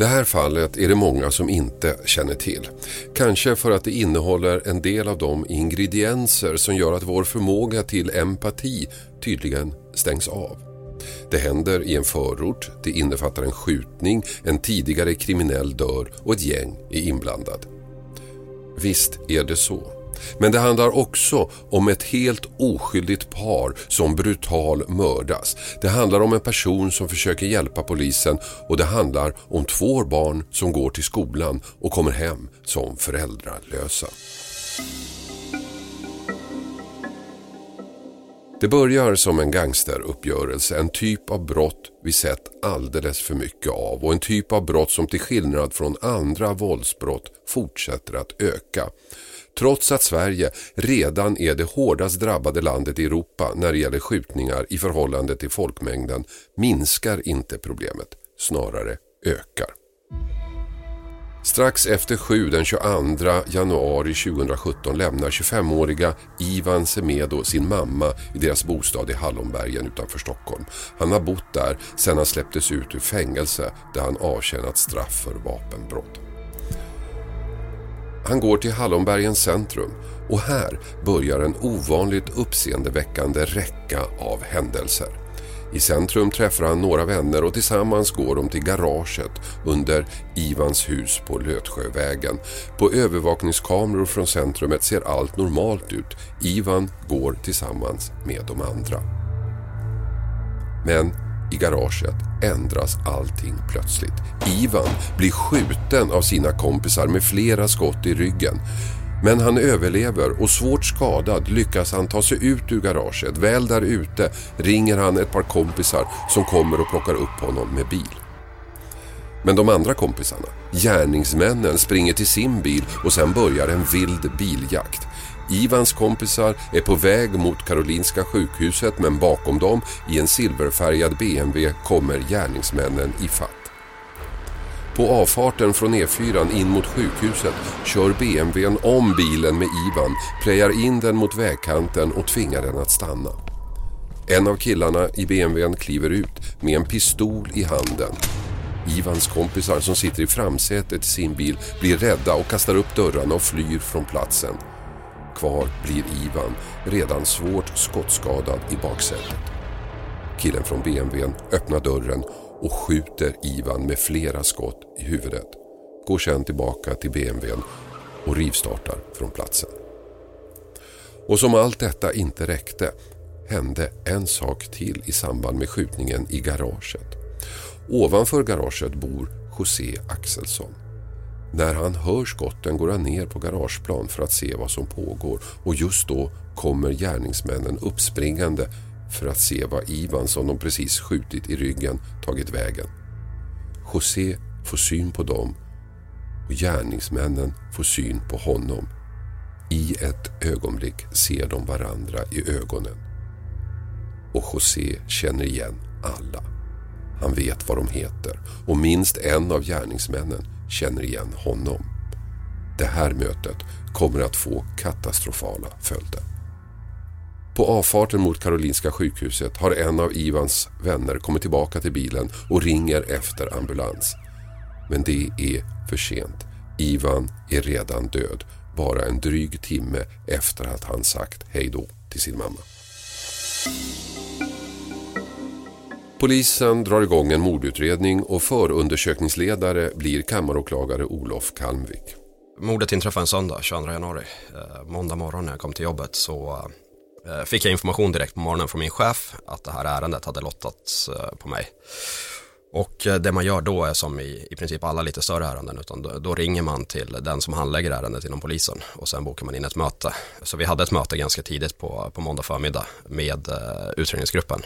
Det här fallet är det många som inte känner till. Kanske för att det innehåller en del av de ingredienser som gör att vår förmåga till empati tydligen stängs av. Det händer i en förort, det innefattar en skjutning, en tidigare kriminell dör och ett gäng är inblandad. Visst är det så. Men det handlar också om ett helt oskyldigt par som brutal mördas. Det handlar om en person som försöker hjälpa polisen och det handlar om två barn som går till skolan och kommer hem som föräldralösa. Det börjar som en gangsteruppgörelse, en typ av brott vi sett alldeles för mycket av och en typ av brott som till skillnad från andra våldsbrott fortsätter att öka. Trots att Sverige redan är det hårdast drabbade landet i Europa när det gäller skjutningar i förhållande till folkmängden minskar inte problemet, snarare ökar. Strax efter sju den 22 januari 2017 lämnar 25-åriga Ivan Semedo sin mamma i deras bostad i Hallonbergen utanför Stockholm. Han har bott där sedan han släpptes ut ur fängelse där han avtjänat straff för vapenbrott. Han går till Hallonbergens centrum och här börjar en ovanligt uppseendeväckande räcka av händelser. I centrum träffar han några vänner och tillsammans går de till garaget under Ivans hus på Lötsjövägen. På övervakningskameror från centrumet ser allt normalt ut. Ivan går tillsammans med de andra. Men i garaget ändras allting plötsligt. Ivan blir skjuten av sina kompisar med flera skott i ryggen. Men han överlever och svårt skadad lyckas han ta sig ut ur garaget. Väl där ute ringer han ett par kompisar som kommer och plockar upp honom med bil. Men de andra kompisarna, gärningsmännen, springer till sin bil och sen börjar en vild biljakt. Ivans kompisar är på väg mot Karolinska sjukhuset men bakom dem i en silverfärgad BMW kommer gärningsmännen i fatt. På avfarten från E4 in mot sjukhuset kör BMWn om bilen med Ivan, prejar in den mot vägkanten och tvingar den att stanna. En av killarna i BMWn kliver ut med en pistol i handen. Ivans kompisar som sitter i framsätet i sin bil blir rädda och kastar upp dörrarna och flyr från platsen. Kvar blir Ivan, redan svårt skottskadad i baksätet. Killen från BMWn öppnar dörren och skjuter Ivan med flera skott i huvudet. Går sedan tillbaka till BMWn och rivstartar från platsen. Och som allt detta inte räckte hände en sak till i samband med skjutningen i garaget. Ovanför garaget bor José Axelsson. När han hör skotten går han ner på garageplan för att se vad som pågår och just då kommer gärningsmännen uppspringande för att se vad Ivan som de precis skjutit i ryggen tagit vägen. José får syn på dem och gärningsmännen får syn på honom. I ett ögonblick ser de varandra i ögonen. Och José känner igen alla. Han vet vad de heter och minst en av gärningsmännen känner igen honom. Det här mötet kommer att få katastrofala följder. På avfarten mot Karolinska sjukhuset har en av Ivans vänner kommit tillbaka till bilen och ringer efter ambulans. Men det är för sent. Ivan är redan död, bara en dryg timme efter att han sagt hejdå till sin mamma. Polisen drar igång en mordutredning och förundersökningsledare blir kammaråklagare Olof Kalmvik. Mordet inträffade en söndag, 22 januari. Eh, måndag morgon när jag kom till jobbet så eh, fick jag information direkt på morgonen från min chef att det här ärendet hade lottats eh, på mig. Och det man gör då är som i, i princip alla lite större ärenden, utan då, då, ringer man till den som handlägger ärendet inom polisen och sen bokar man in ett möte. Så vi hade ett möte ganska tidigt på, på måndag förmiddag med utredningsgruppen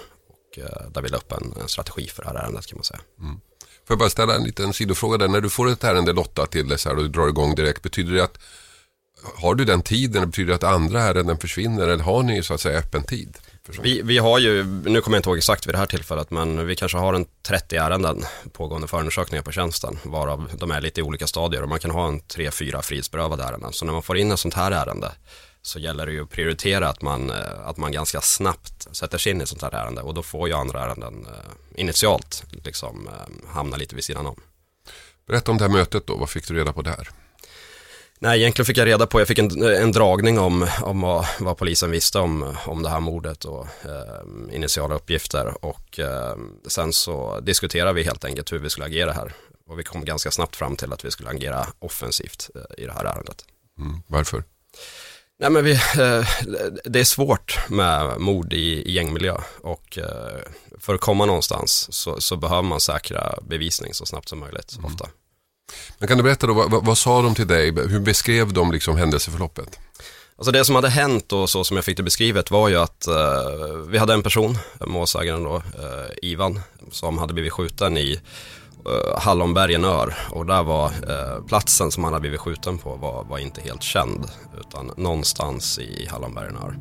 och uh, där vi la upp en, en, strategi för det här ärendet kan man säga. Mm. Får jag bara ställa en liten sidofråga där. När du får ett ärende lottat till dig så här och du drar igång direkt, betyder det att har du den tiden? Det betyder att andra ärenden försvinner eller har ni så att säga öppen tid? Vi, vi har ju, nu kommer jag inte ihåg exakt vid det här tillfället, men vi kanske har en 30 ärenden pågående förundersökningar på tjänsten, varav de är lite i olika stadier och man kan ha en 3-4 frihetsberövade ärenden. Så när man får in ett sånt här ärende så gäller det ju att prioritera att man, eh, att man ganska snabbt sätter sig in i ett sånt här ärende och då får ju andra ärenden eh, initialt liksom eh, hamna lite vid sidan om. Berätta om det här mötet då, vad fick du reda på där? Nej, egentligen fick jag reda på, jag fick en, en dragning om, om vad, vad, polisen visste om, om det här mordet och eh, initiala uppgifter och eh, sen så diskuterade vi helt enkelt hur vi skulle agera här och vi kom ganska snabbt fram till att vi skulle agera offensivt eh, i det här ärendet. Mm, varför? Nej, men vi, eh, det är svårt med mord i, i gängmiljö och eh, för att komma någonstans så, så, behöver man säkra bevisning så snabbt som möjligt mm. ofta. Men kan du berätta då, vad, vad, sa de till dig? Hur beskrev de liksom händelseförloppet? Alltså det som hade hänt och så som jag fick det beskrivet var ju att eh, vi hade en person, målsägaren då, eh, Ivan, som hade blivit skjuten i Eh, Hallonbergen ör och där var eh, platsen som han hade blivit skjuten på var, var inte helt känd utan någonstans i Hallonbergen ör.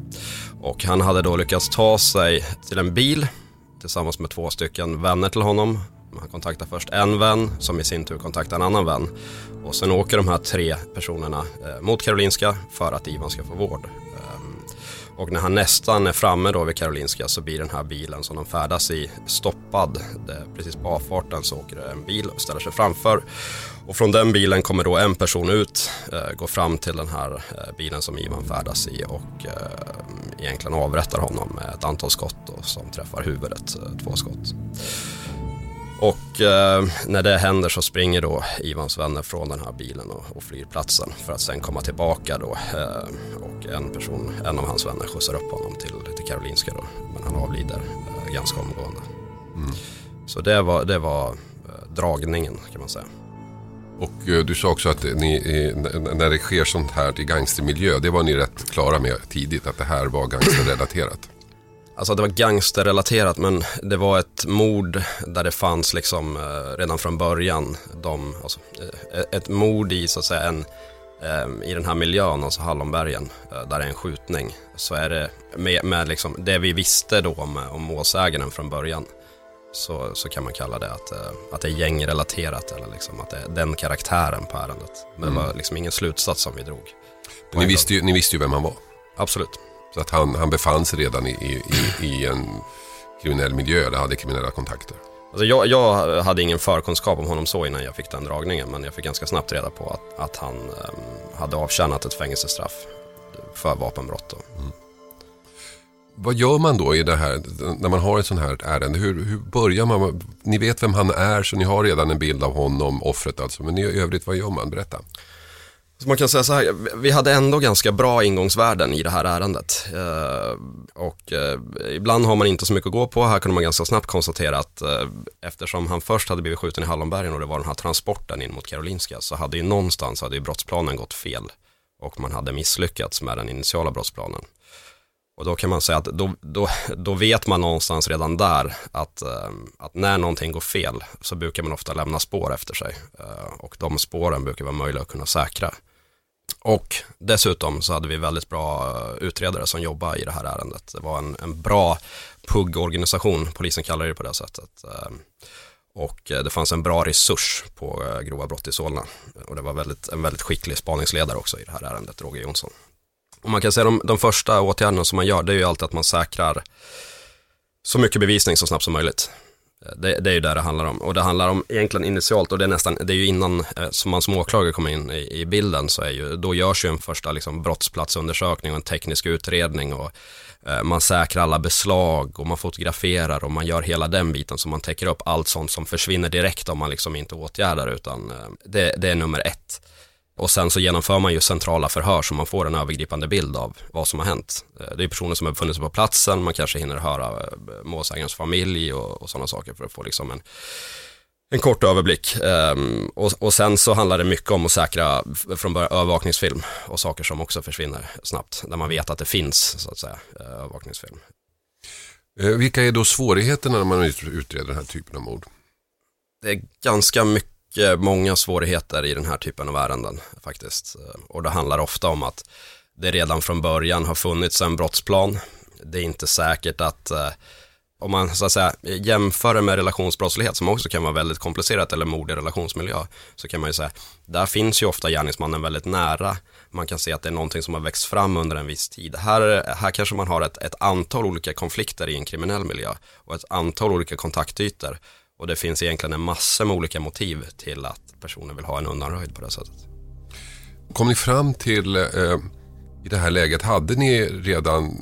Och han hade då lyckats ta sig till en bil tillsammans med två stycken vänner till honom han kontaktar först en vän som i sin tur kontaktar en annan vän. Och sen åker de här tre personerna eh, mot Karolinska för att Ivan ska få vård. Och när han nästan är framme då vid Karolinska så blir den här bilen som de färdas i stoppad. Det, precis på avfarten så åker det en bil och ställer sig framför. Och från den bilen kommer då en person ut, eh, går fram till den här eh, bilen som Ivan färdas i och eh, egentligen avrättar honom med ett antal skott då, som träffar huvudet, eh, två skott. Och eh, när det händer så springer då Ivans vänner från den här bilen och, och flyr platsen för att sen komma tillbaka då. Eh, och en person, en av hans vänner skjutsar upp honom till, till Karolinska då. Men han avlider eh, ganska omgående. Mm. Så det var, det var eh, dragningen kan man säga. Och eh, du sa också att ni, när det sker sånt här i gangstermiljö, det var ni rätt klara med tidigt att det här var gangsterrelaterat. Alltså det var gangsterrelaterat men det var ett mord där det fanns liksom eh, redan från början de, alltså, eh, ett mord i så att säga en, eh, i den här miljön, alltså Hallonbergen, eh, där det är en skjutning. Så är det med, med liksom det vi visste då om, om målsägaren från början. Så, så kan man kalla det att, eh, att det är gängrelaterat eller liksom att det är den karaktären på ärendet. Men mm. det var liksom ingen slutsats som vi drog. Ni visste, ju, ni visste ju vem han var? Absolut. Så att han, han befann sig redan i, i, i en kriminell miljö eller hade kriminella kontakter. Alltså jag, jag, hade ingen förkunskap om honom så innan jag fick den dragningen men jag fick ganska snabbt reda på att, att han um, hade avtjänat ett fängelsestraff för vapenbrott. Mm. Vad gör man då i det här, när man har ett sånt här ärende? Hur, hur, börjar man? Ni vet vem han är så ni har redan en bild av honom, offret alltså. Men i övrigt, vad gör man? Berätta. Så man kan säga så här, vi hade ändå ganska bra ingångsvärden i det här ärendet. Eh, och eh, ibland har man inte så mycket att gå på. Här kunde man ganska snabbt konstatera att eh, eftersom han först hade blivit skjuten i Hallonbergen och det var den här transporten in mot Karolinska så hade ju någonstans hade ju brottsplanen gått fel. Och man hade misslyckats med den initiala brottsplanen. Och då kan man säga att då, då, då vet man någonstans redan där att, eh, att när någonting går fel så brukar man ofta lämna spår efter sig. Eh, och de spåren brukar vara möjliga att kunna säkra. Och dessutom så hade vi väldigt bra eh, utredare som jobbade i det här ärendet. Det var en, en bra PUG-organisation, polisen kallar det på det sättet. Eh, och eh, det fanns en bra resurs på grova brott i Solna. Och det var väldigt, en väldigt skicklig spaningsledare också i det här ärendet, Roger Jonsson. Och man kan säga de, de första åtgärderna som man gör, det är ju alltid att man säkrar så mycket bevisning så snabbt som möjligt. Det, det, är ju där det handlar om. Och det handlar om egentligen initialt och det är nästan, det är ju innan eh, som man som åklagare kommer in i, i, bilden så är ju, då görs ju en första liksom, brottsplatsundersökning och en teknisk utredning och eh, man säkrar alla beslag och man fotograferar och man gör hela den biten så man täcker upp allt sånt som försvinner direkt om man liksom inte åtgärdar utan eh, det, det är nummer ett. Och sen så genomför man ju centrala förhör så man får en övergripande bild av vad som har hänt. Eh, det är personer som har befunnit sig på platsen, man kanske hinner höra eh, målsägarens familj och, och sådana saker för att få liksom en, en kort överblick. Um, och, och, sen så handlar det mycket om att säkra från början övervakningsfilm och saker som också försvinner snabbt, där man vet att det finns så att säga övervakningsfilm. Vilka är då svårigheterna när man utreder den här typen av mord? Det är ganska mycket, många svårigheter i den här typen av ärenden faktiskt. Och det handlar ofta om att det redan från början har funnits en brottsplan. Det är inte säkert att eh, om man så att säga jämför med relationsbrottslighet som också kan vara väldigt komplicerat eller mord i relationsmiljö så kan man ju säga där finns ju ofta gärningsmannen väldigt nära. Man kan se att det är någonting som har växt fram under en viss tid. Här, här kanske man har ett, ett antal olika konflikter i en kriminell miljö och ett antal olika kontaktytor och det finns egentligen en massa med olika motiv till att personen vill ha en undanröjd på det sättet. Kom ni fram till eh, i det här läget, hade ni redan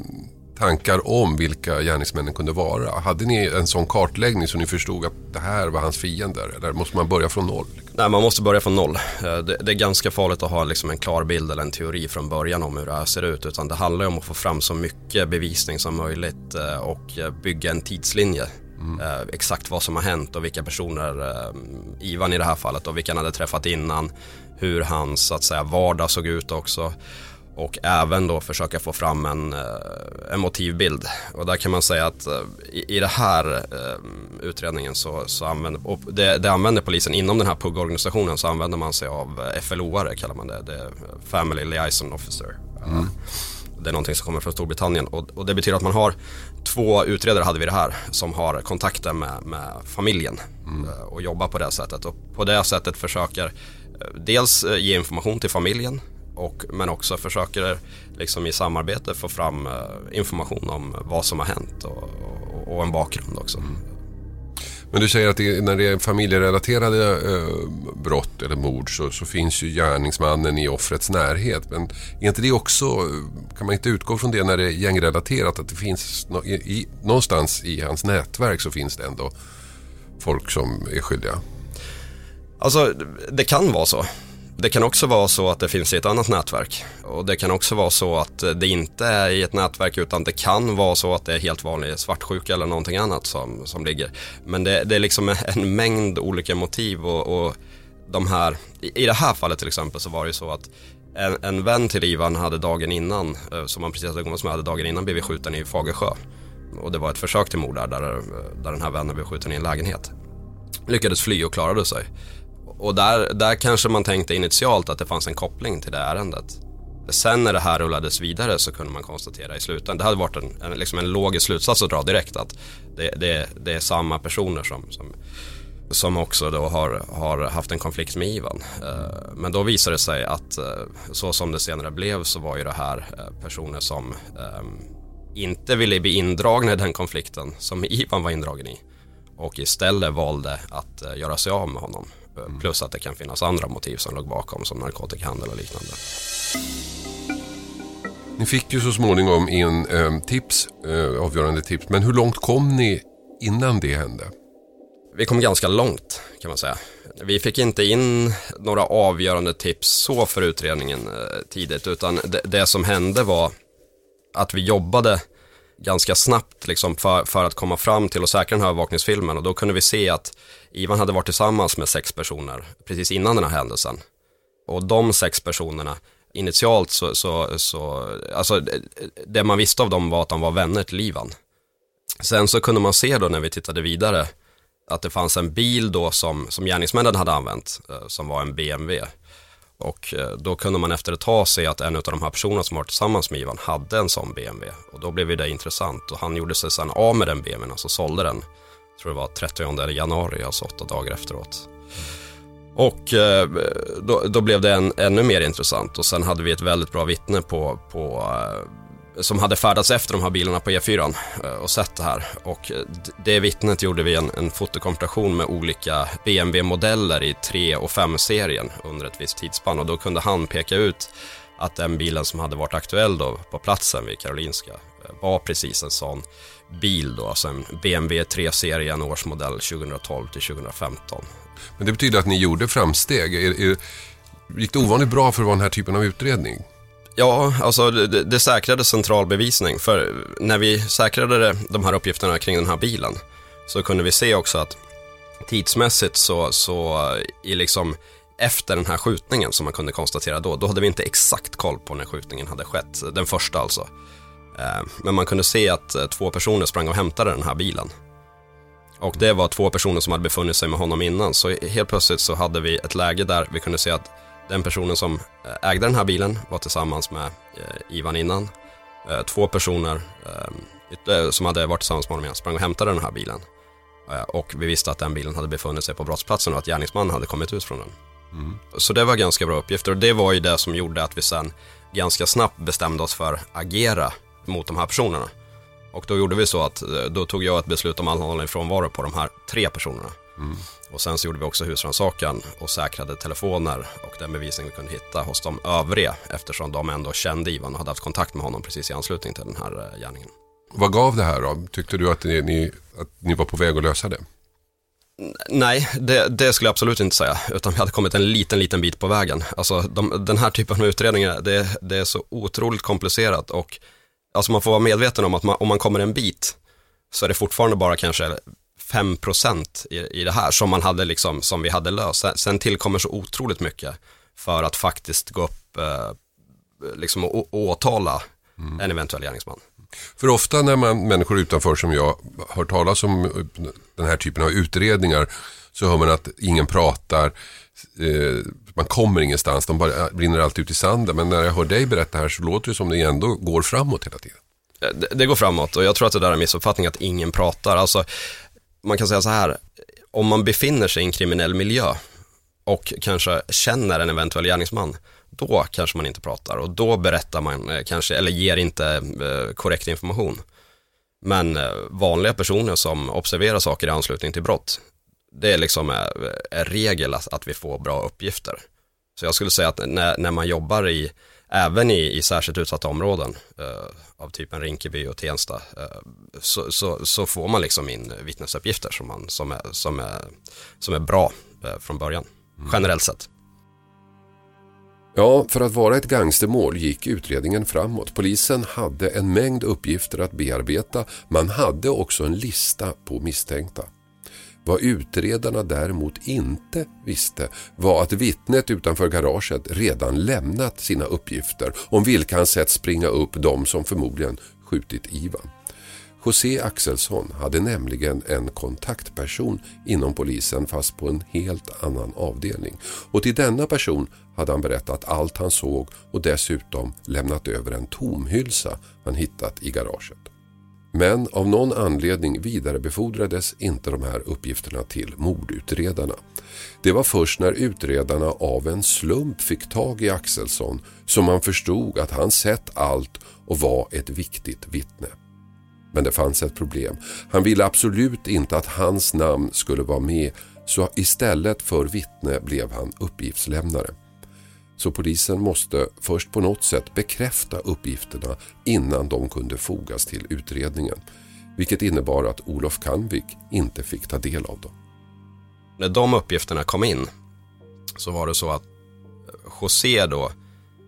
tankar om vilka gärningsmännen kunde vara? Hade ni en sån kartläggning så ni förstod att det här var hans fiender? Eller måste man börja från noll? Nej, man måste börja från noll. Eh, det, det är ganska farligt att ha liksom en klar bild eller en teori från början om hur det här ser ut. Utan det handlar om att få fram så mycket bevisning som möjligt eh, och bygga en tidslinje. Mm. exakt vad som har hänt och vilka personer, Ivan i det här fallet, och vilka han hade träffat innan. Hur hans så att säga, vardag såg ut också och även då försöka få fram en, eh, en motivbild. Och där kan man säga att eh, i, i det här eh, utredningen så, så använder, och det, det använder polisen inom den här PUG-organisationen så använder man sig av FLO-are kallar man det, det Family Liaison Officer. Mm. Det är någonting som kommer från Storbritannien och, och, det betyder att man har två utredare hade vi det här som har kontakter med, med familjen mm. och jobbar på det sättet och på det sättet försöker dels ge information till familjen och, men också försöker liksom i samarbete få fram eh, information om vad som har hänt och, och, och en bakgrund också. Mm. Men du säger att det, när det är familjerelaterade eh, brott eller mord så, så, finns ju gärningsmannen i offrets närhet. Men är inte det också, eh, kan man inte utgå från det när det är gängrelaterat att det finns no, i, någonstans i hans nätverk så finns det ändå folk som är skyldiga? Alltså det kan vara så. Det kan också vara så att det finns i ett annat nätverk. Och det kan också vara så att det inte är i ett nätverk utan det kan vara så att det är helt vanlig svartsjuka eller någonting annat som, som ligger. Men det, det är liksom en mängd olika motiv och, och de här, i det här fallet till exempel så var det ju så att en, en vän till Ivan hade dagen innan, eh, som han precis hade umgåtts med, hade dagen innan blivit skjuten i Fagersjö. Och det var ett försök till mord där, där, där den här vännen blev skjuten i en lägenhet. Lyckades fly och klarade sig. Och där, där kanske man tänkte initialt att det fanns en koppling till det ärendet. Sen när det här rullades vidare så kunde man konstatera i slutändan, det hade varit en, en, liksom en logisk slutsats att dra direkt att det, det, det är samma personer som, som, som också då har, har haft en konflikt med Ivan. Eh, men då visade det sig att eh, så som det senare blev så var ju det här eh, personer som inte ville bli indragna i den konflikten som Ivan var indragen i och istället valde att göra sig av med honom. Mm. Plus att det kan finnas andra motiv som låg bakom som narkotikahandel och liknande. Ni fick ju så småningom in eh, tips, eh, avgörande tips. Men hur långt kom ni innan det hände? Vi kom ganska långt kan man säga. Vi fick inte in några avgörande tips så för utredningen eh, tidigt utan det, det, som hände var att vi jobbade ganska snabbt liksom för, för att komma fram till och säkra den här övervakningsfilmen och då kunde vi se att Ivan hade varit tillsammans med sex personer precis innan den här händelsen. Och de sex personerna, initialt så, så, så alltså det man visste av dem var att de var vänner till Ivan. Sen så kunde man se då när vi tittade vidare att det fanns en bil då som, som gärningsmännen hade använt, eh, som var en BMW. Och eh, då kunde man efter ett tag se att en av de här personerna som var tillsammans med Ivan hade en sån BMW. Och då blev det intressant och han gjorde sig sedan av med den BMWn, alltså sålde den. Jag tror det var 30 januari, alltså åtta dagar efteråt. Och eh, då, då, blev det en, ännu mer intressant och sen hade vi ett väldigt bra vittne på, på eh, som hade färdats efter de här bilarna på E4 eh, och sett det här. Och eh, det vittnet gjorde vi en, en fotokompilation med olika BMW-modeller i 3 och 5-serien under ett visst tidsspann och då kunde han peka ut att den bilen som hade varit aktuell då på platsen vid Karolinska eh, var precis en sån bil då, alltså en BMW 3-serien årsmodell 2012 till 2015. Men det betyder att ni gjorde framsteg. Gick det ovanligt bra för att vara den här typen av utredning? Ja, alltså det, det säkrade central bevisning. För när vi säkrade de här uppgifterna kring den här bilen så kunde vi se också att tidsmässigt så, så i liksom efter den här skjutningen som man kunde konstatera då, då hade vi inte exakt koll på när skjutningen hade skett, den första alltså. Eh, men man kunde se att eh, två personer sprang och hämtade den här bilen. Och det var två personer som hade befunnit sig med honom innan. Så helt plötsligt så hade vi ett läge där vi kunde se att den personen som eh, ägde den här bilen var tillsammans med eh, Ivan innan. Eh, två personer som hade varit tillsammans med honom innan sprang och hämtade den här bilen. Och vi visste att den bilen hade befunnit sig på brottsplatsen och att gärningsmannen hade kommit ut från den. Mm. Så det var ganska bra uppgifter och det var ju det som gjorde att vi sen ganska snabbt bestämde oss för att agera mot de här personerna. Och då gjorde vi så att då tog jag ett beslut om anhållande frånvaro på de här tre personerna. Mm. Och sen så gjorde vi också husrannsakan och säkrade telefoner och den bevisning vi kunde hitta hos de övriga eftersom de ändå kände Ivan och hade haft kontakt med honom precis i anslutning till den här eh, gärningen. Vad gav det här då? Tyckte du att ni, att ni var på väg att lösa det? Nej, det, det, skulle jag absolut inte säga, utan vi hade kommit en liten, liten bit på vägen. Alltså de, den här typen av utredningar, det, det, är så otroligt komplicerat och alltså man får vara medveten om att man, om man kommer en bit så är det fortfarande bara kanske 5% i, i det här som man hade liksom, som vi hade löst. Sen tillkommer så otroligt mycket för att faktiskt gå upp eh, liksom och, åtala mm. en eventuell gärningsman. För ofta när man, människor utanför som jag hör talas om den här typen av utredningar så hör man att ingen pratar, eh, man kommer ingenstans, de bara brinner alltid ut i sanden. Men när jag hör dig berätta här så låter det som det ändå går framåt hela tiden. Det, det går framåt och jag tror att det där är en missuppfattning att ingen pratar. Alltså, man kan säga så här, om man befinner sig i en kriminell miljö och kanske känner en eventuell gärningsman, då kanske man inte pratar och då berättar man eh, kanske, eller ger inte eh, korrekt information. Men eh, vanliga personer som observerar saker i anslutning till brott, det är liksom är regel att, att vi får bra uppgifter. Så jag skulle säga att när, när man jobbar i, även i, i särskilt utsatta områden, eh, av typen Rinkeby och Tensta, eh, så, så, så, får man liksom in vittnesuppgifter som, man, som, är, som, är, som är bra eh, från början, mm. generellt sett. Ja, för att vara ett gangstermål gick utredningen framåt. Polisen hade en mängd uppgifter att bearbeta. Man hade också en lista på misstänkta. Vad utredarna däremot inte visste var att vittnet utanför garaget redan lämnat sina uppgifter om vilka han sett springa upp de som förmodligen skjutit Ivan. José Axelsson hade nämligen en kontaktperson inom polisen fast på en helt annan avdelning. Och till denna person hade han berättat allt han såg och dessutom lämnat över en tomhylsa han hittat i garaget. Men av någon anledning vidarebefordrades inte de här uppgifterna till mordutredarna. Det var först när utredarna av en slump fick tag i Axelsson som man förstod att han sett allt och var ett viktigt vittne. Men det fanns ett problem. Han ville absolut inte att hans namn skulle vara med så istället för vittne blev han uppgiftslämnare. Så polisen måste först på något sätt bekräfta uppgifterna innan de kunde fogas till utredningen. Vilket innebar att Olof Kanvik inte fick ta del av dem. När de uppgifterna kom in så var det så att José då,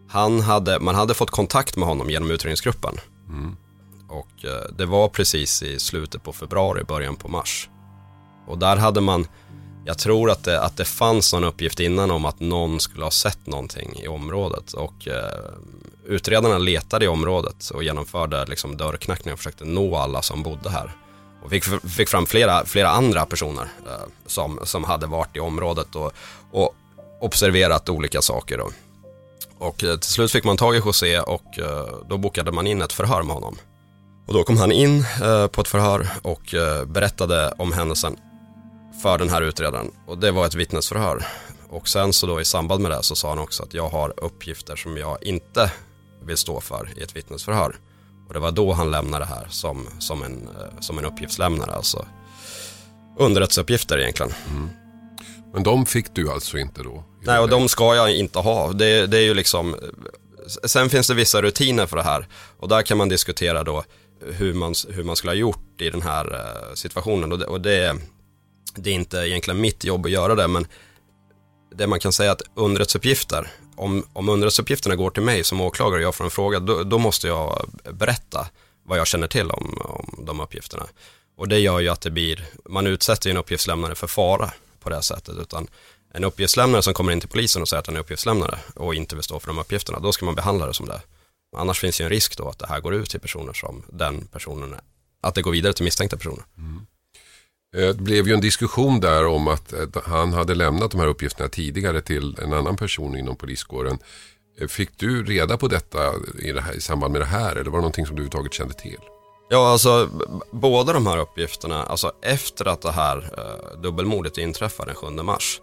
han hade, man hade fått kontakt med honom genom utredningsgruppen. Mm. Och eh, det var precis i slutet på februari, början på mars. Och där hade man jag tror att det, att det fanns någon uppgift innan om att någon skulle ha sett någonting i området och eh, utredarna letade i området och genomförde liksom dörrknackningar och försökte nå alla som bodde här. Och fick, fick fram flera, flera andra personer eh, som, som hade varit i området och, och observerat olika saker. Då. Och eh, till slut fick man tag i José och eh, då bokade man in ett förhör med honom. Och då kom han in eh, på ett förhör och eh, berättade om händelsen för den här utredaren och det var ett vittnesförhör. Och sen så då i samband med det så sa han också att jag har uppgifter som jag inte vill stå för i ett vittnesförhör. Och det var då han lämnade det här som, som, en, eh, som en uppgiftslämnare, alltså underrättelseuppgifter egentligen. Mm. Men de fick du alltså inte då? Nej, och de ska jag inte ha. Det, det är ju liksom, sen finns det vissa rutiner för det här och där kan man diskutera då hur man, hur man skulle ha gjort i den här eh, situationen och det, och det det är inte egentligen mitt jobb att göra det, men det man kan säga att underrättelseuppgifter, om, om underrättelseuppgifterna går till mig som åklagare och jag får en fråga, då, då, måste jag berätta vad jag känner till om, om de uppgifterna. Och det gör ju att det blir, man utsätter ju en uppgiftslämnare för fara på det sättet, utan en uppgiftslämnare som kommer in till polisen och säger att han är uppgiftslämnare och inte vill stå för de uppgifterna, då ska man behandla det som det. Annars finns ju en risk då att det här går ut till personer som den personen, att det går vidare till misstänkta personer. Mm. Eh, det blev ju en diskussion där om att eh, han hade lämnat de här uppgifterna tidigare till en annan person inom poliskåren. Eh, fick du reda på detta i, det här, i samband med det här eller var det någonting som du överhuvudtaget kände till? Ja, alltså båda de här uppgifterna, alltså efter att det här eh, dubbelmordet inträffar den 7 mars,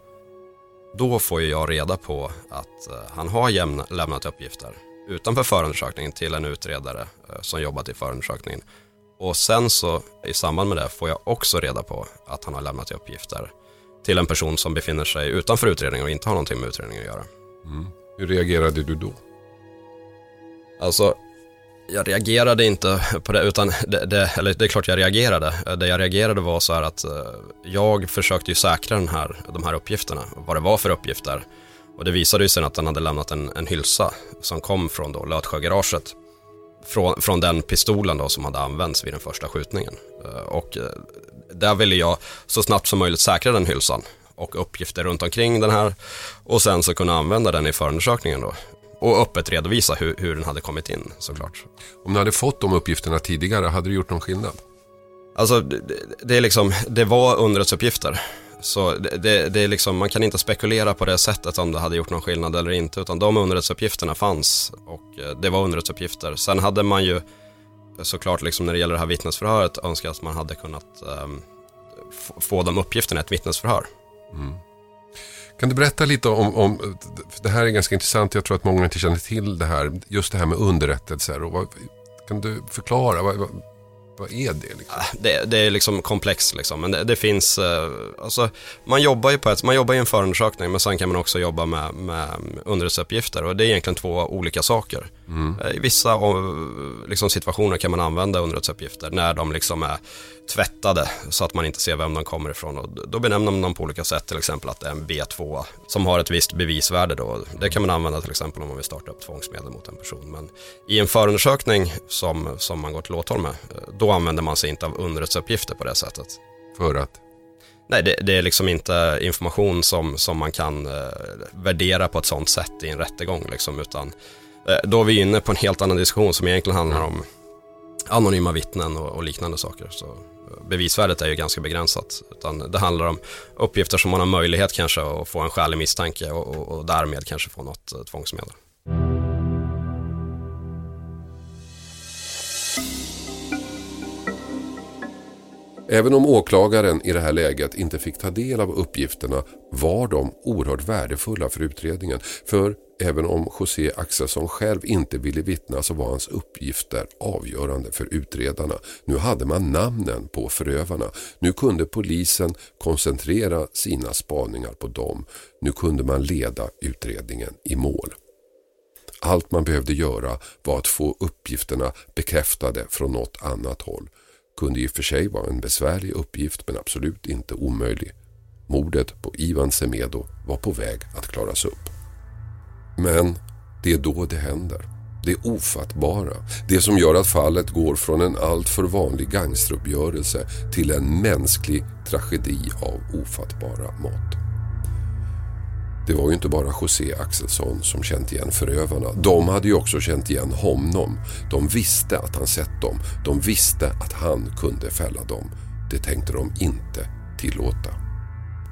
då får ju jag reda på att eh, han har jämna, lämnat uppgifter utanför förundersökningen till en utredare eh, som jobbat i förundersökningen. Och sen så i samband med det får jag också reda på att han har lämnat uppgifter till en person som befinner sig utanför utredningen och inte har någonting med utredningen att göra. Hur reagerade du då? Alltså, jag reagerade inte på det, utan det, det, eller det är klart jag reagerade. Det jag reagerade var så här att eh, jag försökte ju säkra den här, de här uppgifterna, vad det var för uppgifter. Och det visade ju sen att han hade lämnat en, en hylsa som kom från då Lötsjögaraget. Från, från den pistolen då som hade använts vid den första skjutningen. Eh, Och eh, där ville jag så snabbt som möjligt säkra den hylsan och uppgifter runt omkring den här och sen så kunna använda den i förundersökningen då. Och öppet redovisa hur, hur den hade kommit in såklart. Om du hade fått de uppgifterna tidigare, hade du gjort någon skillnad? Alltså det, det är liksom, det var underrättelseuppgifter. Så det, det, det är liksom, man kan inte spekulera på det sättet om det hade gjort någon skillnad eller inte. Utan de underrättelseuppgifterna fanns och eh, det var underrättelseuppgifter. Sen hade man ju såklart liksom när det gäller det här vittnesförhöret önskat att man hade kunnat um, få de uppgifterna i ett vittnesförhör. Mm. Kan du berätta lite om, om, det här är ganska intressant, jag tror att många inte känner till det här, just det här med underrättelser. Och vad, kan du förklara, vad, vad, är det? Liksom? det, det är liksom komplext liksom, men det, det finns, eh, alltså man jobbar ju på ett, man jobbar i en förundersökning men sen kan man också jobba med, med underrättelseuppgifter och det är egentligen två olika saker. Eh, I vissa liksom, situationer kan man använda underrättelseuppgifter när de liksom är tvättade så att man inte ser vem de kommer ifrån och då benämner man dem på olika sätt, till exempel att det är en B2 som har ett visst bevisvärde då. Det kan man använda till exempel om man vill starta upp tvångsmedel mot en person. Men i en förundersökning som, som man går till åtal med, då använder man sig inte av underrättelseuppgifter på det sättet. För att? Nej, det, det är liksom inte information som, som man kan eh, värdera på ett sånt sätt i en rättegång liksom, utan eh, då är vi inne på en helt annan diskussion som egentligen handlar om anonyma vittnen och, och liknande saker. Så bevisvärdet är ju ganska begränsat, utan det handlar om uppgifter som man har möjlighet kanske att få en skälig misstanke och, och, och därmed kanske få något eh, tvångsmedel. Även om åklagaren i det här läget inte fick ta del av uppgifterna var de oerhört värdefulla för utredningen. För även om José Axelsson själv inte ville vittna så var hans uppgifter avgörande för utredarna. Nu hade man namnen på förövarna. Nu kunde polisen koncentrera sina spaningar på dem. Nu kunde man leda utredningen i mål. Allt man behövde göra var att få uppgifterna bekräftade från något annat håll. Kunde i och för sig vara en besvärlig uppgift men absolut inte omöjlig. Mordet på Ivan Semedo var på väg att klaras upp. Men det är då det händer. Det ofattbara. Det som gör att fallet går från en alltför vanlig gangsteruppgörelse till en mänsklig tragedi av ofattbara mått. Det var ju inte bara José Axelsson som känt igen förövarna. De hade ju också känt igen honom. De visste att han sett dem. De visste att han kunde fälla dem. Det tänkte de inte tillåta.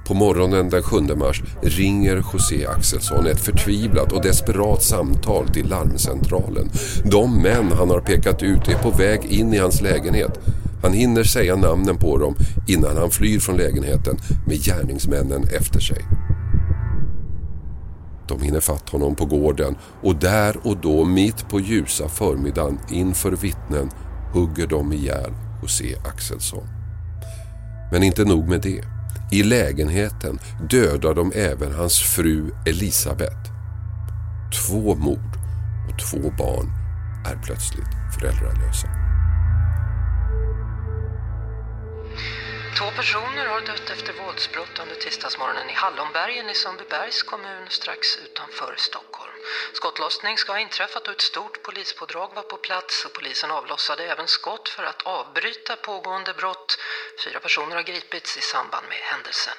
På morgonen den 7 mars ringer José Axelsson ett förtvivlat och desperat samtal till larmcentralen. De män han har pekat ut är på väg in i hans lägenhet. Han hinner säga namnen på dem innan han flyr från lägenheten med gärningsmännen efter sig. De hinner fatt honom på gården och där och då mitt på ljusa förmiddagen inför vittnen hugger de ihjäl José Axelsson. Men inte nog med det. I lägenheten dödar de även hans fru Elisabeth. Två mord och två barn är plötsligt föräldralösa. Två personer har dött efter våldsbrott under tisdagsmorgonen i Hallonbergen i Sundbybergs kommun strax utanför Stockholm. Skottlossning ska ha inträffat och ett stort polispådrag var på plats och polisen avlossade även skott för att avbryta pågående brott. Fyra personer har gripits i samband med händelsen.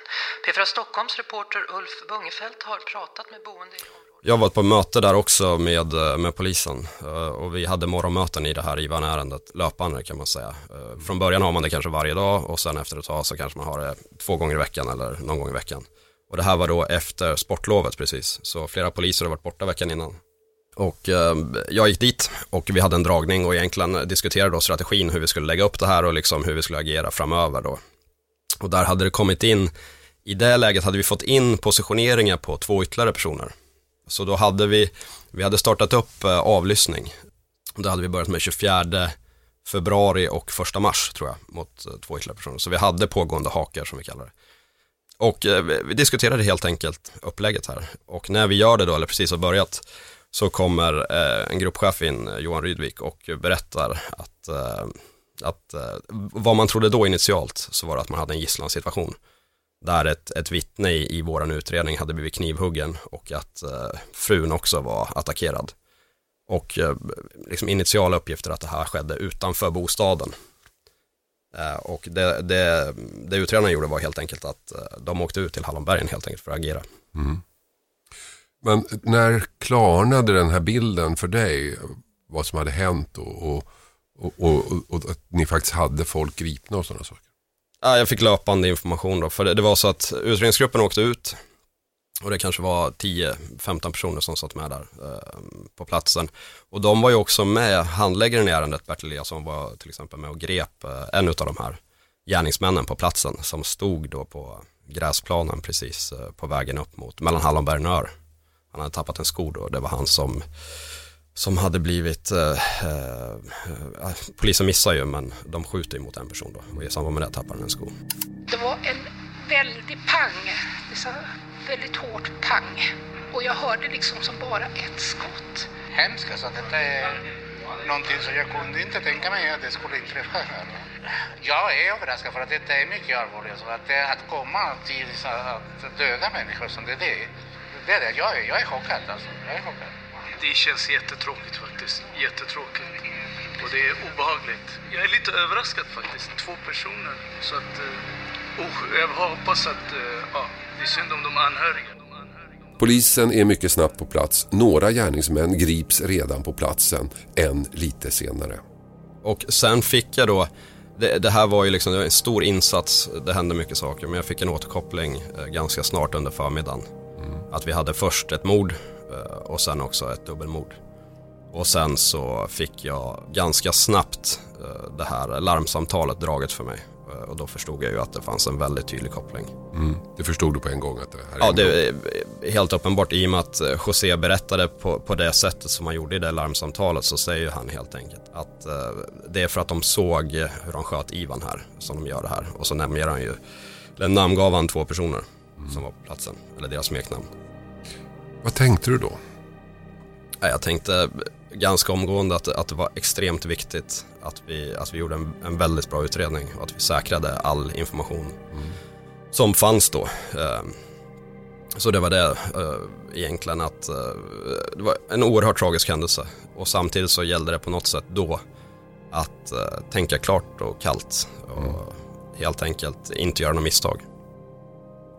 P4 Stockholms reporter Ulf Bungefelt har pratat med boende i området. Jag var på möte där också med, eh, med polisen eh, och vi hade morgonmöten i det här IVAN-ärendet löpande kan man säga. Eh, från början har man det kanske varje dag och sen efter ett tag så kanske man har det två gånger i veckan eller någon gång i veckan. Och det här var då efter sportlovet precis, så flera poliser har varit borta veckan innan. Och jag gick dit och vi hade en dragning och egentligen diskuterade då strategin hur vi skulle lägga upp det här och liksom hur vi skulle agera framöver då. Och där hade det kommit in, i det läget hade vi fått in positioneringar på två ytterligare personer. Så då hade vi, vi hade startat upp eh, avlyssning. Då hade vi börjat med 24 februari och 1 mars tror jag mot eh, två ytterligare personer. Så vi hade pågående hakar som vi kallar det. Och eh, vi diskuterade helt enkelt upplägget här. Och när vi gör det då, eller precis har börjat, så kommer en gruppchef in, Johan Rydvik, och berättar att, att vad man trodde då initialt så var det att man hade en gisslansituation. Där ett, ett vittne i, i vår utredning hade blivit knivhuggen och att eh, frun också var attackerad. Och eh, liksom initiala uppgifter att det här skedde utanför bostaden. Eh, och det, det, det utredarna gjorde var helt enkelt att eh, de åkte ut till Hallonbergen helt enkelt för att agera. Mm. Men när klarnade den här bilden för dig? Vad som hade hänt och, och, och, och, och att ni faktiskt hade folk gripna och sådana saker? Ja, jag fick löpande information då, för det, det var så att utredningsgruppen åkte ut och det kanske var 10-15 personer som satt med där eh, på platsen. Och de var ju också med, handläggaren i ärendet, Bertil Eliasson, var till exempel med och grep eh, en av de här gärningsmännen på platsen som stod då på gräsplanen precis eh, på vägen upp mot, mellan Hallonberg och Nör. Han hade tappat en sko då, det var han som som hade blivit, eh, eh, eh, polisen missar ju men de skjuter ju mot en person då och i samband med det tappar han en sko. Det var en väldig pang, det sa väldigt hårt pang. Och jag hörde liksom som bara ett skott. hemskt. Alltså, detta är någonting som jag kunde inte tänka mig att det skulle inträffa här. Jag är överraskad för att detta är mycket allvarligt. Så att, det, att komma till så att döda människor som det är det. Det är det. Jag är, jag är chockad alltså. Jag är chockad. Det känns jättetråkigt faktiskt. Jättetråkigt. Och det är obehagligt. Jag är lite överraskad faktiskt. Två personer. Så att... Uh, jag hoppas att... Uh, ja, det är synd om de anhöriga. Polisen är mycket snabbt på plats. Några gärningsmän grips redan på platsen, en lite senare. Och sen fick jag då, det, det här var ju liksom var en stor insats, det hände mycket saker, men jag fick en återkoppling eh, ganska snart under förmiddagen. Att vi hade först ett mord och sen också ett dubbelmord. Och sen så fick jag ganska snabbt eh, det här larmsamtalet draget för mig. Eh, Och då förstod jag ju att det fanns en väldigt tydlig koppling. Mm. Det förstod du på en gång att det här är Ja, det är helt uppenbart. I och med att eh, José berättade på, på det sättet som han gjorde i det larmsamtalet så säger han helt enkelt att eh, det är för att de såg eh, hur de sköt Ivan här som de gör det här. Och så nämner han ju, eller namngav han två personer som var på platsen, eller deras smeknamn. Vad tänkte du då? Jag tänkte ganska omgående att, att det var extremt viktigt att vi, att vi gjorde en, en väldigt bra utredning och att vi säkrade all information som fanns då. Eh, Så det var det eh, egentligen att eh, det var en oerhört tragisk händelse och samtidigt så gällde det på något sätt då att tänka klart och kallt och helt enkelt inte göra några misstag.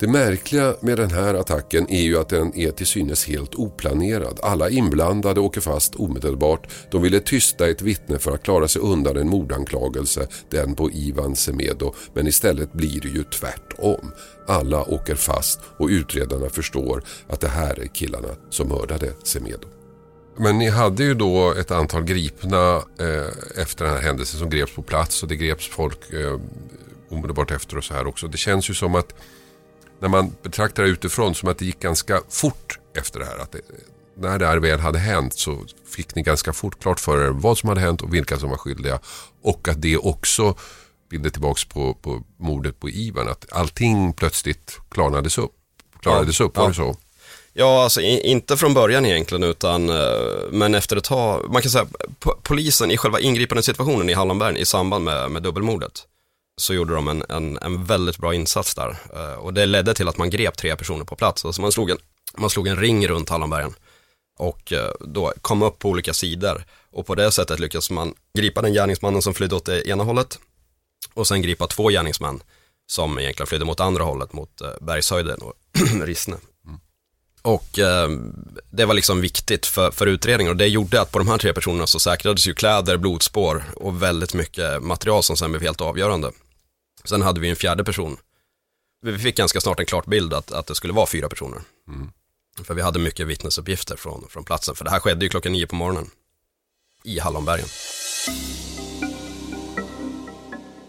Det märkliga med den här attacken är ju att den är till synes helt oplanerad. Alla inblandade åker fast omedelbart. De ville tysta ett vittne för att klara sig undan en mordanklagelse, den på Ivan Semedo. Men istället blir det ju tvärtom. Alla åker fast och utredarna förstår att det här är killarna som mördade Semedo. Men ni hade ju då ett antal gripna eh, efter den här händelsen som greps på plats och det greps folk eh, omedelbart efter och så här också. Det känns ju som att när man betraktar det utifrån som att det gick ganska fort efter det här. Att det, när det här väl hade hänt så fick ni ganska fort klart för er vad som hade hänt och vilka som var skyldiga. Och att det också bilder tillbaks på, på mordet på Ivan. Att allting plötsligt klarnades upp. Klarades upp, var Ja. det så? Ja, alltså i, inte från början egentligen utan eh, men efter ett tag, man kan säga po- polisen i själva ingripande situationen i Hallonbergen i samband med, med dubbelmordet så gjorde de en, en, en väldigt bra insats där Eh, och det ledde till att man grep tre personer på plats. Alltså man, slog en, man slog en ring runt Hallonbergen och eh, då kom upp på olika sidor och på det sättet lyckades man gripa den gärningsmannen som flydde åt det ena hållet och sen gripa två gärningsmän som egentligen flydde mot andra hållet mot eh, Bergshöjden och Rissne. Och eh, det var liksom viktigt för, för utredningen och det gjorde att på de här tre personerna så säkrades ju kläder, blodspår och väldigt mycket material som sen blev helt avgörande. Sen hade vi en fjärde person. Vi fick ganska snart en klart bild att, att det skulle vara fyra personer. För vi hade mycket vittnesuppgifter från, från platsen. För det här skedde ju klockan nio på morgonen. I Hallonbergen.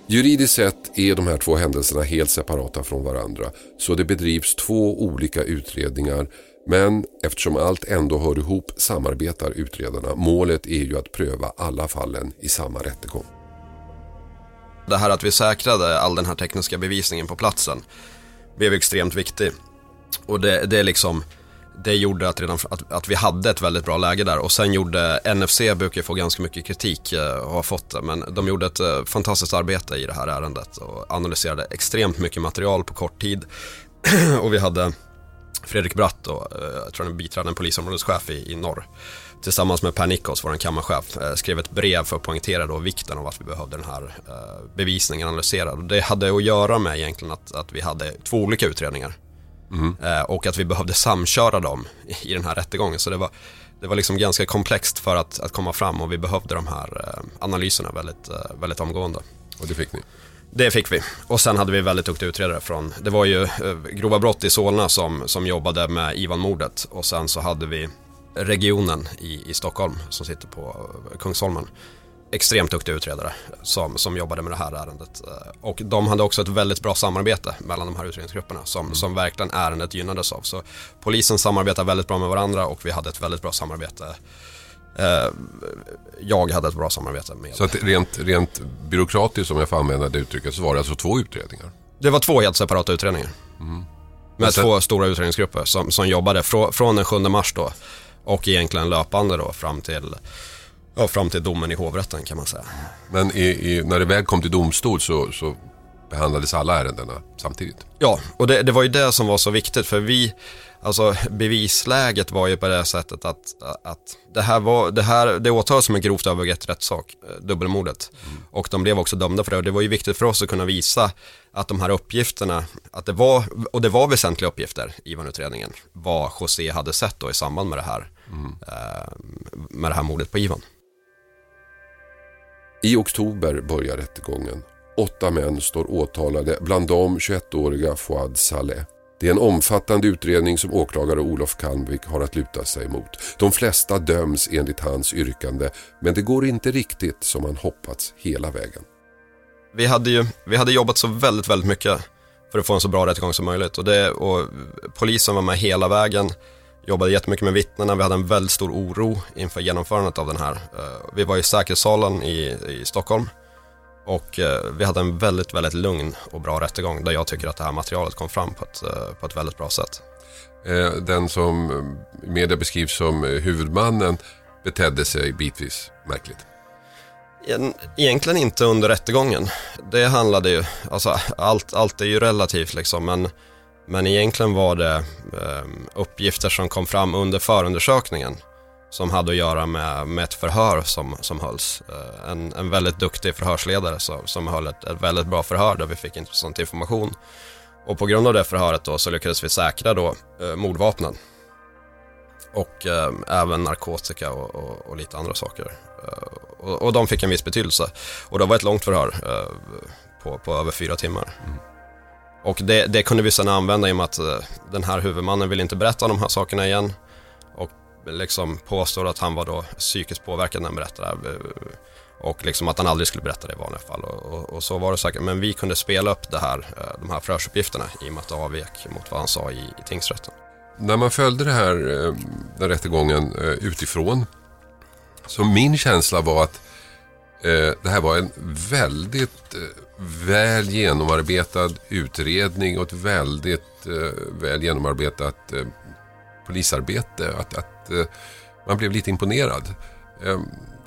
Juridiskt sett är de här två händelserna helt separata från varandra så det bedrivs två olika utredningar men eftersom allt ändå hör ihop samarbetar utredarna. Målet är ju att pröva alla fallen i samma rättegång. Det här att vi säkrade all den här tekniska bevisningen på platsen blev extremt viktig. Och det, det liksom, det gjorde att, redan, att, att vi hade ett väldigt bra läge där. Och sen gjorde NFC, brukar ju få ganska mycket kritik eh, och har fått det, men de gjorde ett eh, fantastiskt arbete i det här ärendet och analyserade extremt mycket material på kort tid. och vi hade Fredrik Bratt, då, eh, jag tror han är biträdande polisområdeschef i, i norr, tillsammans med Per Nikos, vår kammarchef, eh, skrev ett brev för att poängtera då vikten av att vi behövde den här eh, bevisningen analyserad. Det hade att göra med egentligen att, att vi hade två olika utredningar. Eh, och att vi behövde samköra dem i, den här rättegången. Så det var, det var liksom ganska komplext för att, att komma fram och vi behövde de här analyserna väldigt, väldigt omgående. Och det fick ni? Det fick vi. Och sen hade vi väldigt duktiga utredare från, det var ju grova brott i Solna som, som jobbade med Ivan-mordet och sen så hade vi regionen i, i Stockholm som sitter på eh, Kungsholmen. Extremt duktiga utredare som, som jobbade med det här ärendet. Eh, Och de hade också ett väldigt bra samarbete mellan de här utredningsgrupperna som, som verkligen ärendet gynnades av. Så polisen samarbetar väldigt bra med varandra och vi hade ett väldigt bra samarbete Eh, jag hade ett bra samarbete med. Så att rent, rent byråkratiskt, om jag får använda det uttrycket, så var det alltså två utredningar? Det var två helt separata utredningar. Med Men sen- två stora utredningsgrupper som, som jobbade frå, från den 7 mars då och egentligen löpande då fram till, ja, fram till domen i hovrätten kan man säga. Men i, i, när det väl kom till domstol så, så behandlades alla ärendena samtidigt? Ja, och det, det var ju det som var så viktigt för vi, alltså bevisläget var ju på det sättet att, att det här var, det här, det åtalades som en grovt övergrepp rättssak, eh, dubbelmordet. Och de blev också dömda för det och det var ju viktigt för oss att kunna visa att de här uppgifterna, att det var, och det var väsentliga uppgifter i Ivan-utredningen, vad José hade sett då i samband med det här, mm. med det här mordet på Ivan. I oktober börjar rättegången. Åtta män står åtalade, bland dem 21-åriga Fouad Saleh. Det är en omfattande utredning som åklagare Olof Kalmvik har att luta sig mot. De flesta döms enligt hans yrkande, men det går inte riktigt som han hoppats hela vägen. Vi hade ju vi hade jobbat så väldigt, väldigt mycket för att få en så bra rättegång som möjligt. Och, det, och polisen var med hela vägen, jobbade jättemycket med vittnena, vi hade en väldigt stor oro inför genomförandet av den här. Eh, vi var i säkerhetssalen i, i Stockholm och eh, vi hade en väldigt, väldigt lugn och bra rättegång där jag tycker att det här materialet kom fram på ett, eh, på ett väldigt bra sätt. Den som i media beskrivs som huvudmannen betedde sig bitvis märkligt. Egentligen inte under rättegången. Det handlade ju, alltså allt, allt är ju relativt liksom, men, men egentligen var det eh, uppgifter som kom fram under förundersökningen som hade att göra med, med ett förhör som, som hölls. Eh, en, en väldigt duktig förhörsledare som, som höll ett, ett väldigt bra förhör där vi fick intressant information. Och på grund av det förhöret då så lyckades vi säkra då eh, mordvapnen. Och eh, även narkotika och, och, och lite andra saker. Eh, och, och de fick en viss betydelse. Och det var ett långt förhör eh, på, på över fyra timmar. Och det, det kunde vi sedan använda i och med att eh, den här huvudmannen vill inte berätta de här sakerna igen. Och liksom påstår att han var då psykiskt påverkad när han berättade det Och liksom att han aldrig skulle berätta det i vanliga fall. Och, och, och så var det säkert. Men vi kunde spela upp det här, de här förhörsuppgifterna i och med att det avvek mot vad han sa i, i tingsrätten. När man följde det här, den rättegången utifrån så min känsla var att eh, det här var en väldigt eh, väl genomarbetad utredning och ett väldigt eh, väl genomarbetat eh, polisarbete. Att, att eh, man blev lite imponerad. Eh,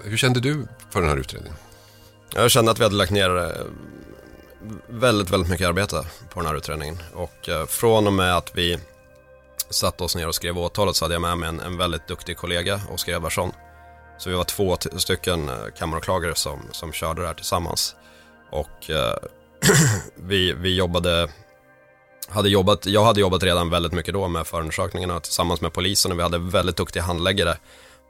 hur kände du för den här utredningen? Jag kände att vi hade lagt ner eh, väldigt, väldigt mycket arbete på den här utredningen. Och eh, från och med att vi satte oss ner och skrev åtalet så hade jag med mig en, en väldigt duktig kollega, Oskar Edvardsson. Så vi var två stycken eh, kammaråklagare som, som körde det här tillsammans. Och eh, vi, vi jobbade hade jobbat, jag hade jobbat redan väldigt mycket då med förundersökningarna tillsammans med polisen och vi hade väldigt duktiga handläggare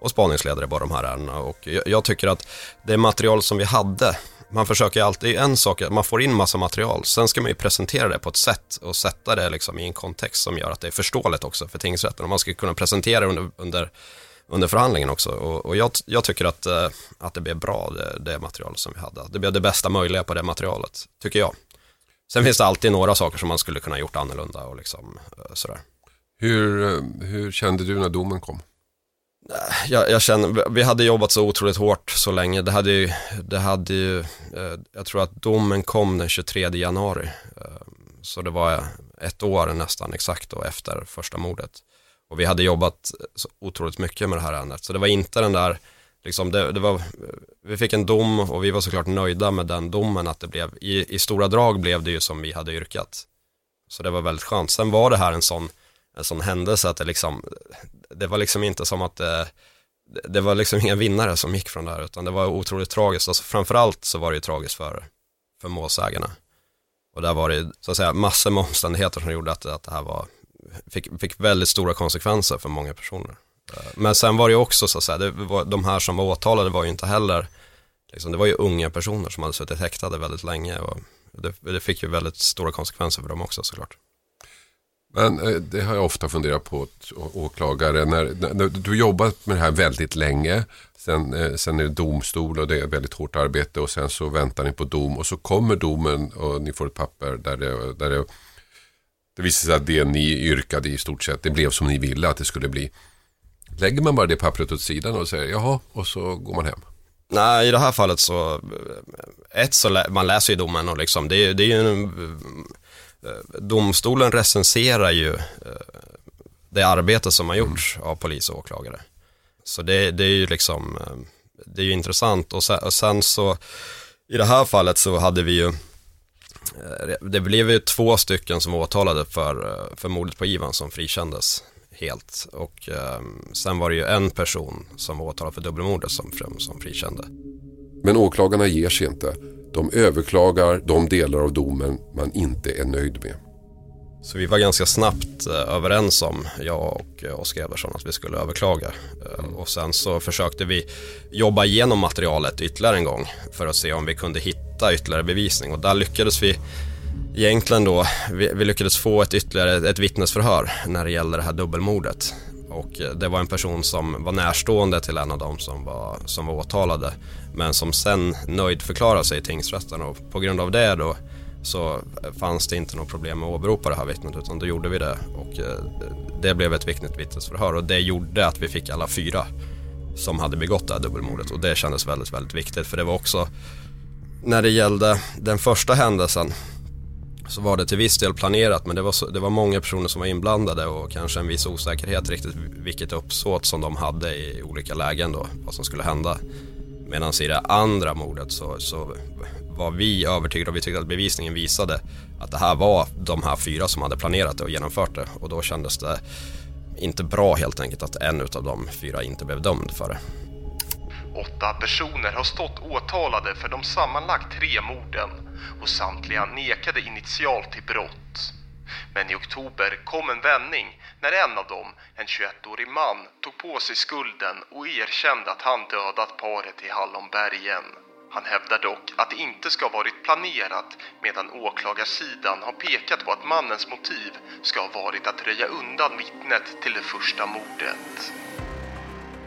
och spaningsledare på de här ärendena. Och jag, jag tycker att det material som vi hade, man försöker alltid, en sak är att man får in massa material, sen ska man ju presentera det på ett sätt och sätta det liksom i en kontext som gör att det är förståeligt också för tingsrätten. Och man ska kunna presentera det under, under, under förhandlingen också. Och, och jag, jag, tycker att, eh, att det blev bra, det, det material som vi hade. Det blev det bästa möjliga på det materialet, tycker jag. Sen finns det alltid några saker som man skulle kunna gjort annorlunda och liksom eh, sådär. Hur, eh, hur kände du när domen kom? Jag, jag, känner, vi hade jobbat så otroligt hårt så länge. Det hade ju, det hade ju, jag tror att domen kom den 23 januari. Så det var ett år nästan exakt då efter första mordet. Och vi hade jobbat så otroligt mycket med det här ärendet. Så det var inte den där liksom det, det, var, vi fick en dom och vi var såklart nöjda med den domen att det blev, i, i stora drag blev det ju som vi hade yrkat. Så det var väldigt skönt. Sen var det här en sån, en sån händelse att det liksom, det var liksom inte som att det, det var liksom inga vinnare som gick från det här utan det var otroligt tragiskt. Alltså framförallt så var det ju tragiskt för, för målsägarna. Och där var det så att säga massor med omständigheter som gjorde att, att det här var, fick, fick väldigt stora konsekvenser för många personer. Eh, men sen var det ju också så att säga, det var, de här som var åtalade var ju inte heller, liksom, det var ju unga personer som hade suttit häktade väldigt länge och det, det fick ju väldigt stora konsekvenser för dem också såklart. Men eh, det har jag ofta funderat på, åklagare, när, när du jobbat med det här väldigt länge, sen, eh, sen är det domstol och det är väldigt hårt arbete och sen så väntar ni på dom och så kommer domen och ni får ett papper där det, där det, det visar sig att det ni yrkade i stort sett, det blev som ni ville att det skulle bli. Lägger man bara det pappret åt sidan och säger jaha och så går man hem? Nej, i det här fallet så, ett så lä man läser ju domen och liksom, det, det är ju en, eh, domstolen recenserar ju eh, det arbete som har gjorts mm. av polis och åklagare. Så det, det, är ju liksom, eh, det är ju intressant och sen, och sen så, i det här fallet så hade vi ju Eh, det blev ju två stycken som åtalade för, eh, för mordet på Ivan som frikändes helt. Och eh, sen var det ju en person som var åtalad för dubbelmordet som, som frikände. Men åklagarna ger sig inte. De överklagar de delar av domen man inte är nöjd med. Så vi var ganska snabbt eh, överens om, jag och eh, Oskar Edvardsson, att vi skulle överklaga. Eh, och sen så försökte vi jobba igenom materialet ytterligare en gång för att se om vi kunde hitta ytterligare bevisning. Och där lyckades vi egentligen då, vi, vi, lyckades få ett ytterligare ett vittnesförhör när det gällde det här dubbelmordet. Och eh, det var en person som var närstående till en av dem som var, som var åtalade. Men som sen nöjdförklarade sig i tingsrätten och på grund av det då så fanns det inte något problem med att åberopa det här vittnet utan då gjorde vi det. Och eh, det blev ett viktigt vittnesförhör och det gjorde att vi fick alla fyra som hade begått det här dubbelmordet och det kändes väldigt, väldigt viktigt för det var också när det gällde den första händelsen så var det till viss del planerat men det var, så, det var många personer som var inblandade och kanske en viss osäkerhet riktigt vilket uppsåt som de hade i olika lägen då, vad som skulle hända. Medan i det andra mordet så, så var vi övertygade och vi tyckte att bevisningen visade att det här var de här fyra som hade planerat det och genomfört det och då kändes det inte bra helt enkelt att en av de fyra inte blev dömd för det. Åtta personer har stått åtalade för de sammanlagt tre morden och samtliga nekade initialt till brott. Men i oktober kom en vändning när en av dem, en 21-årig man, tog på sig skulden och erkände att han dödat paret i Hallonbergen. Han hävdar dock att det inte ska ha varit planerat medan åklagarsidan har pekat på att mannens motiv ska ha varit att röja undan vittnet till det första mordet.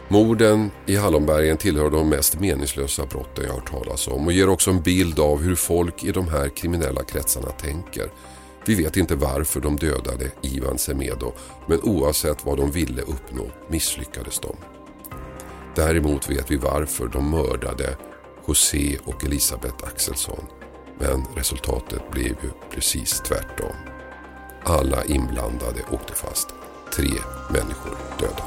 Morden i Hallonbergen tillhör de mest meningslösa brotten jag har hört talas om och ger också en bild av hur folk i de här kriminella kretsarna tänker. Vi vet inte varför de dödade Ivan Semedo men oavsett vad de ville uppnå misslyckades de. Däremot vet vi varför de mördade José och Elisabeth Axelsson. Men resultatet blev ju precis tvärtom. Alla inblandade åkte fast. Tre människor döda.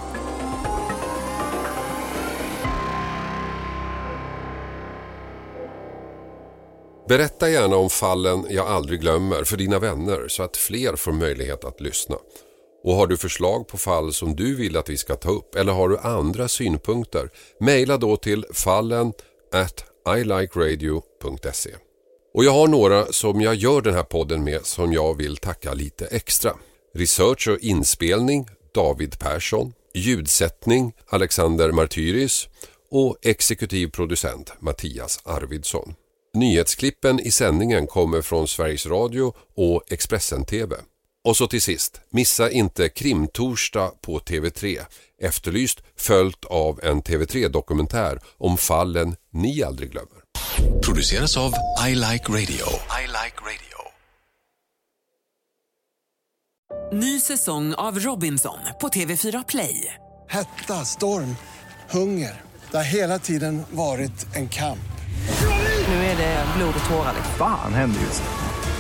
Berätta gärna om fallen jag aldrig glömmer för dina vänner så att fler får möjlighet att lyssna. Och har du förslag på fall som du vill att vi ska ta upp eller har du andra synpunkter, mejla då till fallen at ilikeradio.se. Och jag har några som jag gör den här podden med som jag vill tacka lite extra. Research och inspelning David Persson, ljudsättning Alexander Martyris och exekutiv producent Mattias Arvidsson. Nyhetsklippen i sändningen kommer från Sveriges Radio och Expressen TV. Och så till sist, missa inte Krimtorsdag på TV3. Efterlyst följt av en TV3-dokumentär om fallen ni aldrig glömmer. Produceras av I Like Radio. I like radio. Ny säsong av Robinson på TV4 Play. Hetta, storm, hunger. Det har hela tiden varit en kamp. Nu är det blod och tårar. Fan händer just nu.